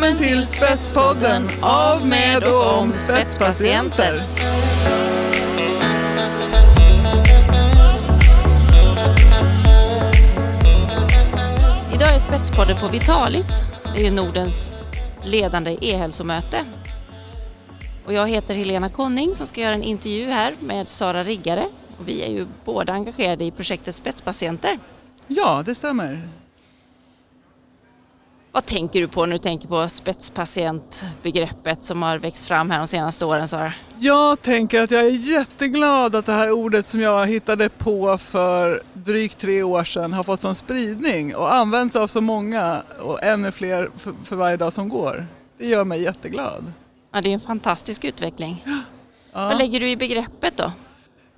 Välkommen till Spetspodden av, med och om spetspatienter. Idag är Spetspodden på Vitalis. Det är ju Nordens ledande e-hälsomöte. Och jag heter Helena Konning som ska göra en intervju här med Sara Riggare. Och vi är ju båda engagerade i projektet Spetspatienter. Ja, det stämmer. Vad tänker du på när du tänker på spetspatientbegreppet som har växt fram här de senaste åren Sara? Jag tänker att jag är jätteglad att det här ordet som jag hittade på för drygt tre år sedan har fått sån spridning och används av så många och ännu fler för, för varje dag som går. Det gör mig jätteglad. Ja, det är en fantastisk utveckling. Ja. Vad lägger du i begreppet då?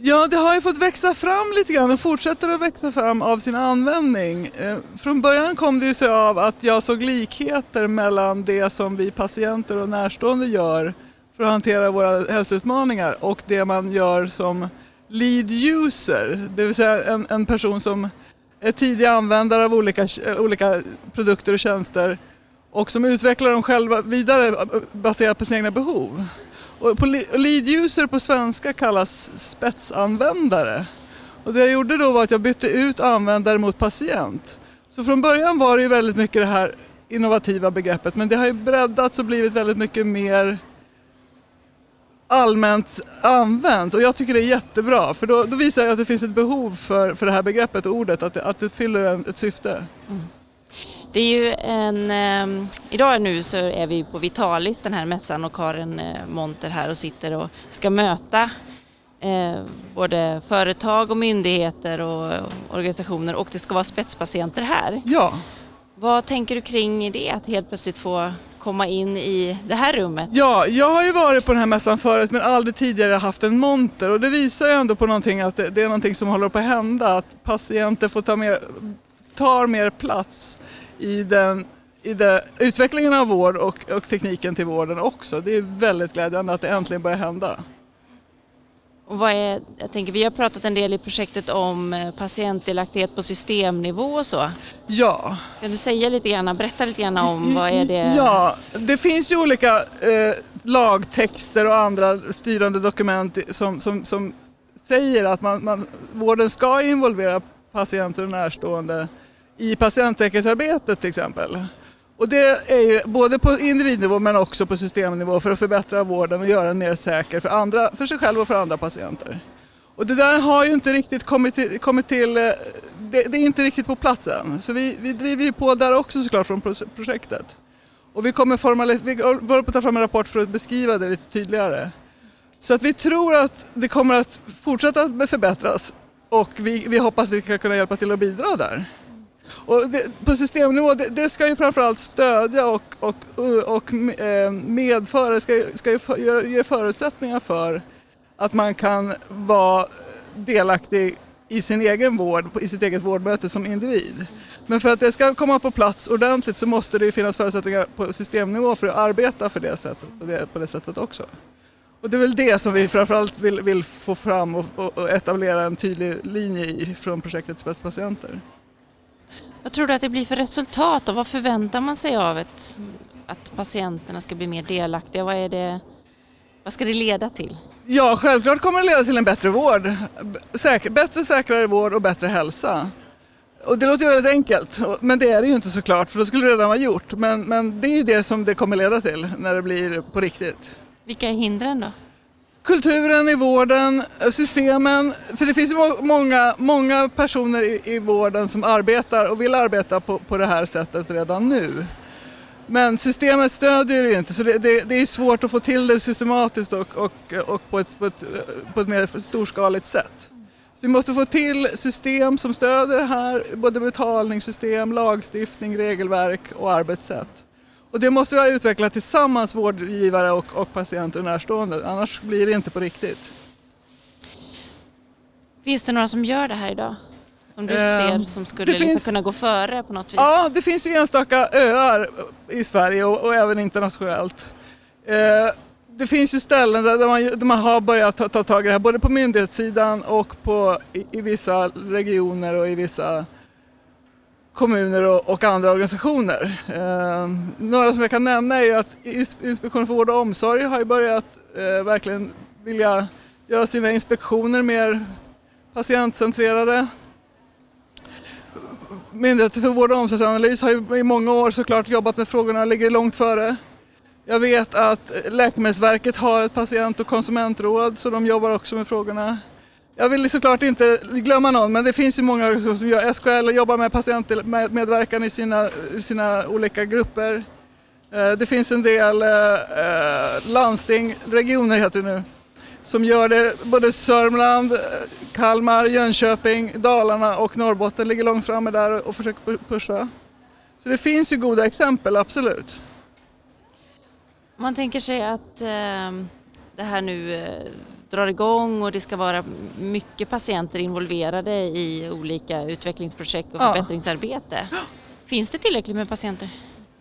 Ja, det har ju fått växa fram lite grann och fortsätter att växa fram av sin användning. Eh, från början kom det ju sig av att jag såg likheter mellan det som vi patienter och närstående gör för att hantera våra hälsoutmaningar och det man gör som lead user, det vill säga en, en person som är tidig användare av olika, olika produkter och tjänster och som utvecklar dem själva vidare baserat på sina egna behov. Och på lead user på svenska kallas spetsanvändare. Och det jag gjorde då var att jag bytte ut användare mot patient. Så från början var det ju väldigt mycket det här innovativa begreppet men det har ju breddats och blivit väldigt mycket mer allmänt använt och jag tycker det är jättebra för då, då visar jag att det finns ett behov för, för det här begreppet och ordet, att det, att det fyller en, ett syfte. Mm. Det är ju en, eh, idag nu så är vi på Vitalis, den här mässan och Karin eh, Monter här och sitter och ska möta eh, både företag och myndigheter och organisationer och det ska vara spetspatienter här. Ja, Vad tänker du kring det, att helt plötsligt få komma in i det här rummet? Ja, jag har ju varit på den här mässan förut men aldrig tidigare haft en monter och det visar ju ändå på någonting att det, det är någonting som håller på att hända, att patienter får ta mer, tar mer plats i den i det, utvecklingen av vård och, och tekniken till vården också. Det är väldigt glädjande att det äntligen börjar hända. Och vad är, jag tänker, vi har pratat en del i projektet om eh, patientdelaktighet på systemnivå och så. Ja, Kan du säga lite grann, berätta lite grann om vad är det? Ja, det finns ju olika eh, lagtexter och andra styrande dokument som, som, som säger att man, man, vården ska involvera patienter och närstående i patientsäkerhetsarbetet till exempel. Och det är ju både på individnivå men också på systemnivå för att förbättra vården och göra den mer säker för, andra, för sig själv och för andra patienter. Och det där har ju inte riktigt kommit till, kommit till eh, det, det är inte riktigt på plats än. Så vi, vi driver ju på där också såklart från projektet. Och vi kommer formalis- vi håller på att ta fram en rapport för att beskriva det lite tydligare. Så att vi tror att det kommer att fortsätta förbättras och vi, vi hoppas vi ska kunna hjälpa till att bidra där. Och det, på systemnivå, det, det ska ju framförallt stödja och, och, och eh, medföra, ska, ska ju för, ge- förutsättningar för att man kan vara delaktig i sin egen vård, i sitt eget vårdmöte som individ. Men för att det ska komma på plats ordentligt så måste det ju finnas förutsättningar på systemnivå för att arbeta för det sättet, på, det, på det sättet också. Och det är väl det som vi framförallt vill, vill få fram och, och, och etablera en tydlig linje i från projektet Spetspatienter. Vad tror du att det blir för resultat och vad förväntar man sig av ett, att patienterna ska bli mer delaktiga? Vad, är det, vad ska det leda till? Ja, självklart kommer det leda till en bättre vård. Säker, bättre, säkrare vård och bättre hälsa. Och det låter ju väldigt enkelt, men det är det ju inte såklart för då skulle det redan vara gjort. Men, men det är ju det som det kommer leda till när det blir på riktigt. Vilka är hindren då? Kulturen i vården, systemen, för det finns ju många, många personer i, i vården som arbetar och vill arbeta på, på det här sättet redan nu. Men systemet stödjer det ju inte så det, det, det är svårt att få till det systematiskt och, och, och på, ett, på, ett, på ett mer storskaligt sätt. Så vi måste få till system som stöder det här, både betalningssystem, lagstiftning, regelverk och arbetssätt. Och det måste vi ha utvecklat tillsammans, vårdgivare och, och patienter och närstående, annars blir det inte på riktigt. Finns det några som gör det här idag? Som du Eh, ser som skulle det liksom finns- kunna gå före på något vis? Ja, det finns ju enstaka öar i Sverige och, och även internationellt. Eh, det finns ju ställen där, där, man, där man har börjat ta, ta tag i det här, både på myndighetssidan och på, i, i vissa regioner och i vissa kommuner och, och andra organisationer. Eh, några som jag kan nämna är att Inspektionen för vård och omsorg har ju börjat eh, verkligen vilja göra sina inspektioner mer patientcentrerade. Myndigheten för vård och omsorgsanalys har ju i många år såklart jobbat med frågorna och ligger långt före. Jag vet att Läkemedelsverket har ett patient och konsumentråd så de jobbar också med frågorna. Jag vill såklart inte glömma någon men det finns ju många organisationer som gör. SKL jobbar med patientmedverkan i sina, sina olika grupper. Eh, det finns en del eh, landsting, regioner heter det nu, som gör det. Både Sörmland, Kalmar, Jönköping, Dalarna och Norrbotten ligger långt framme där och försöker pusha. Så det finns ju goda exempel, absolut. Man tänker sig att ehm, det här nu eh, drar igång och det ska vara mycket patienter involverade i olika utvecklingsprojekt och förbättringsarbete. Finns det tillräckligt med patienter?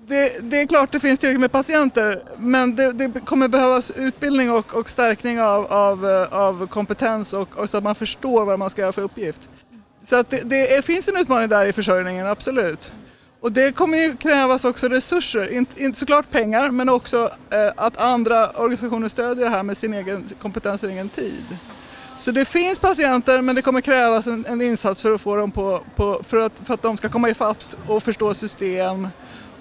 Det, det, är klart det finns tillräckligt med patienter men det, det kommer behövas utbildning och, och stärkning av, av, av kompetens och, och, så att man förstår vad man ska göra för uppgift. Så att det, det finns en utmaning där i försörjningen, absolut. Och det kommer ju krävas också resurser, inte, inte såklart pengar men också eh, att andra organisationer stödjer det här med sin egen kompetens och egen tid. Så det finns patienter men det kommer krävas en, en insats för att få dem på, på, för, att, för att de ska komma ifatt och förstå system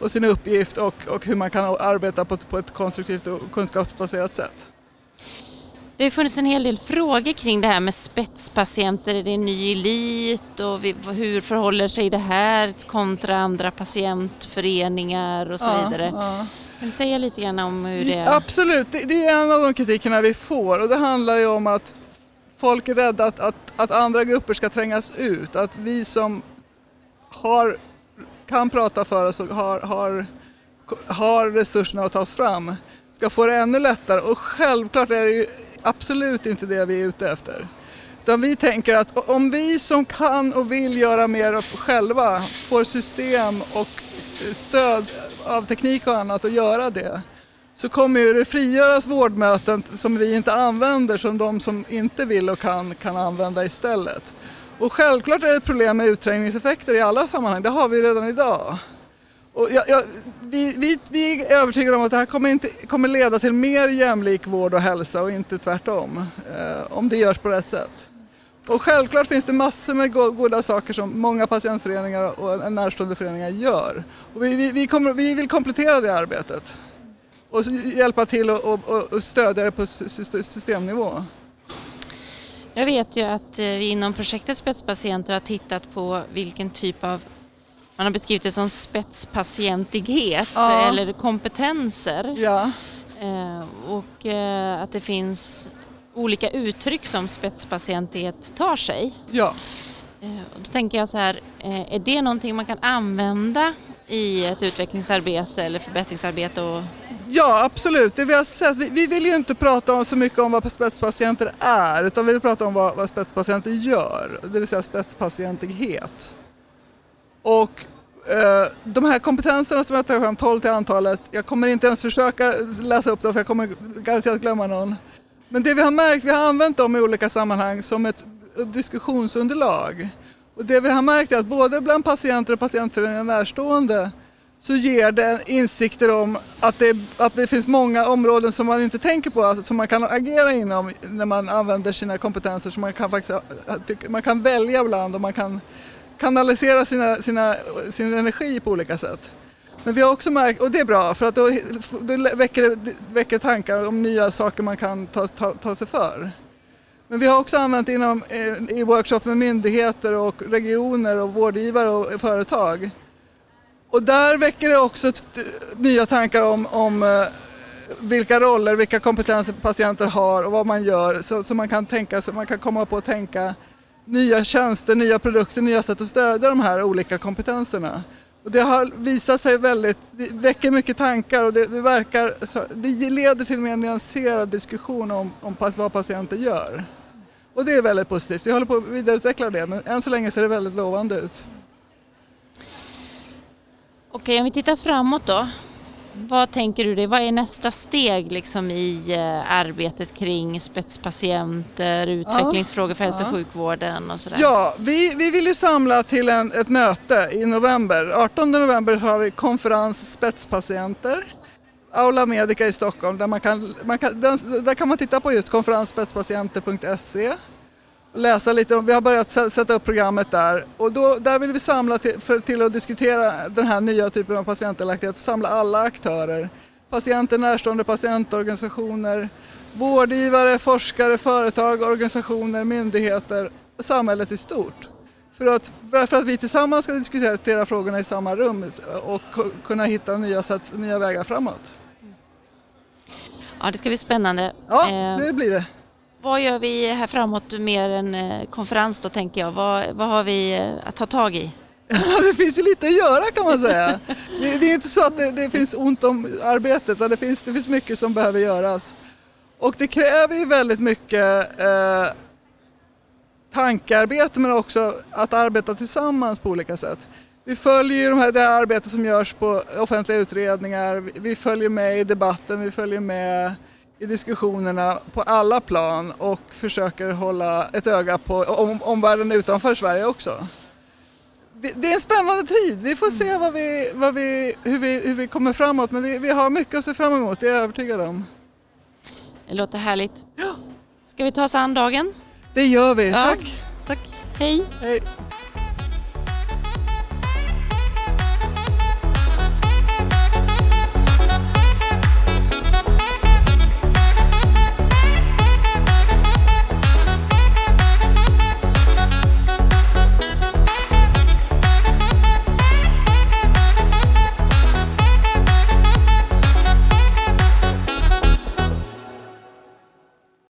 och sin uppgift och, och hur man kan arbeta på, på ett konstruktivt och kunskapsbaserat sätt. Det har funnits en hel del frågor kring det här med spetspatienter. Är det en ny elit och hur förhåller sig det här kontra andra patientföreningar och så ja, vidare? Ja. Kan du säga lite grann om hur det är? Absolut, det är en av de kritikerna vi får och det handlar ju om att folk är rädda att, att, att andra grupper ska trängas ut. Att vi som har, kan prata för oss och har, har, har resurserna att ta oss fram ska få det ännu lättare och självklart är det ju absolut inte det vi är ute efter. Utan vi tänker att om vi som kan och vill göra mer själva får system och eh, stöd av teknik och annat att göra det så kommer ju det frigöras vårdmöten som vi inte använder som de som inte vill och kan kan använda istället. Och självklart är det ett problem med utträngningseffekter i alla sammanhang, det har vi redan idag. Och jag, jag, vi, vi, vi, är övertygade om att det här kommer, inte, kommer leda till mer jämlik vård och hälsa och inte tvärtom. Eh, om det görs på rätt sätt. Och självklart finns det massor med goda saker som många patientföreningar och närstående föreningar gör. Och vi, vi, vi, kommer, vi vill komplettera det arbetet och hjälpa till och, och, och stödja det på systemnivå. Jag vet ju att eh, vi inom projektet Spetspatienter har tittat på vilken typ av man har beskrivit det som spetspatientighet ja. eller kompetenser. Ja. Eh, och eh, att det finns olika uttryck som spetspatientighet tar sig. Ja. Eh, och då tänker jag så här, är det någonting man kan använda i ett utvecklingsarbete eller förbättringsarbete? Och... Ja, absolut. Det vi, har sett, vi, vi, vill ju inte prata om så mycket om vad spetspatienter är utan vi vill prata om vad, vad spetspatienter gör, det vill säga spetspatientighet. Och eh, de här kompetenserna som jag tar fram, 12 till antalet, jag kommer inte ens försöka läsa upp dem för jag kommer garanterat glömma någon. Men det vi har märkt, vi har använt dem i olika sammanhang som ett diskussionsunderlag. Och det vi har märkt är att både bland patienter och patientföreningar närstående så ger det insikter om att det, att det finns många områden som man inte tänker på, alltså som man kan agera inom när man använder sina kompetenser. Så man kan, faktiskt, man kan välja bland och man kan kanalisera sina, sina, sin energi på olika sätt. Men vi har också märkt, och det är bra för att då, då väcker det väcker tankar om nya saker man kan ta, ta, ta sig för. Men vi har också använt inom, eh, i workshop med myndigheter och regioner och vårdgivare och företag. Och där väcker det också nya tankar om, om eh, vilka roller, vilka kompetenser patienter har och vad man gör så, så man kan tänka så man kan komma på att tänka nya tjänster, nya produkter, nya sätt att stödja de här olika kompetenserna. Och det har visat sig väldigt, det väcker mycket tankar och det, det verkar, det leder till en mer nyanserad diskussion om, om vad patienter gör. Och det är väldigt positivt. Vi håller på att vidareutveckla det men än så länge ser det väldigt lovande ut. Okej, om vi tittar framåt då. Vad tänker du dig, vad är nästa steg liksom i eh, arbetet kring spetspatienter, utvecklingsfrågor för hälso och sjukvården och sådär? Ja, vi, vi vill ju samla till en, ett möte i november. 18 november har vi konferens spetspatienter. Aula Medica i Stockholm där man kan, man kan, där, kan man titta på just konferensspetspatienter.se läsa lite om, vi har börjat sä- sätta upp programmet där och då, där vill vi samla till, för, till att diskutera den här nya typen av patientdelaktighet, samla alla aktörer, patienter, närstående patientorganisationer, vårdgivare, forskare, företag, organisationer, myndigheter, samhället i stort. För att, för att vi tillsammans ska diskutera frågorna i samma rum och ku- kunna hitta nya, sätt, nya vägar framåt. Ja, det ska bli spännande. Ja, Eh, det blir det. Vad gör vi här framåt mer än eh, konferens då tänker jag? Vad, vad har vi eh, att ta tag i? det finns ju lite att göra kan man säga. Det, det är inte så att det, det finns ont om arbete utan det finns, det finns mycket som behöver göras. Och det kräver ju väldigt mycket eh, tankearbete men också att arbeta tillsammans på olika sätt. Vi följer ju de här, det här arbetet som görs på offentliga utredningar, vi, vi följer med i debatten, vi följer med i diskussionerna på alla plan och försöker hålla ett öga på om, omvärlden utanför Sverige också. Vi- Det är en spännande tid. Vi får se vad vi, vad vi, hur, vi, hur vi kommer framåt men vi, vi har mycket att se fram emot, det är jag övertygad om. Det låter härligt. Ska vi ta oss an dagen? Det gör vi. Ja. Tack! Tack. Hej! Hej!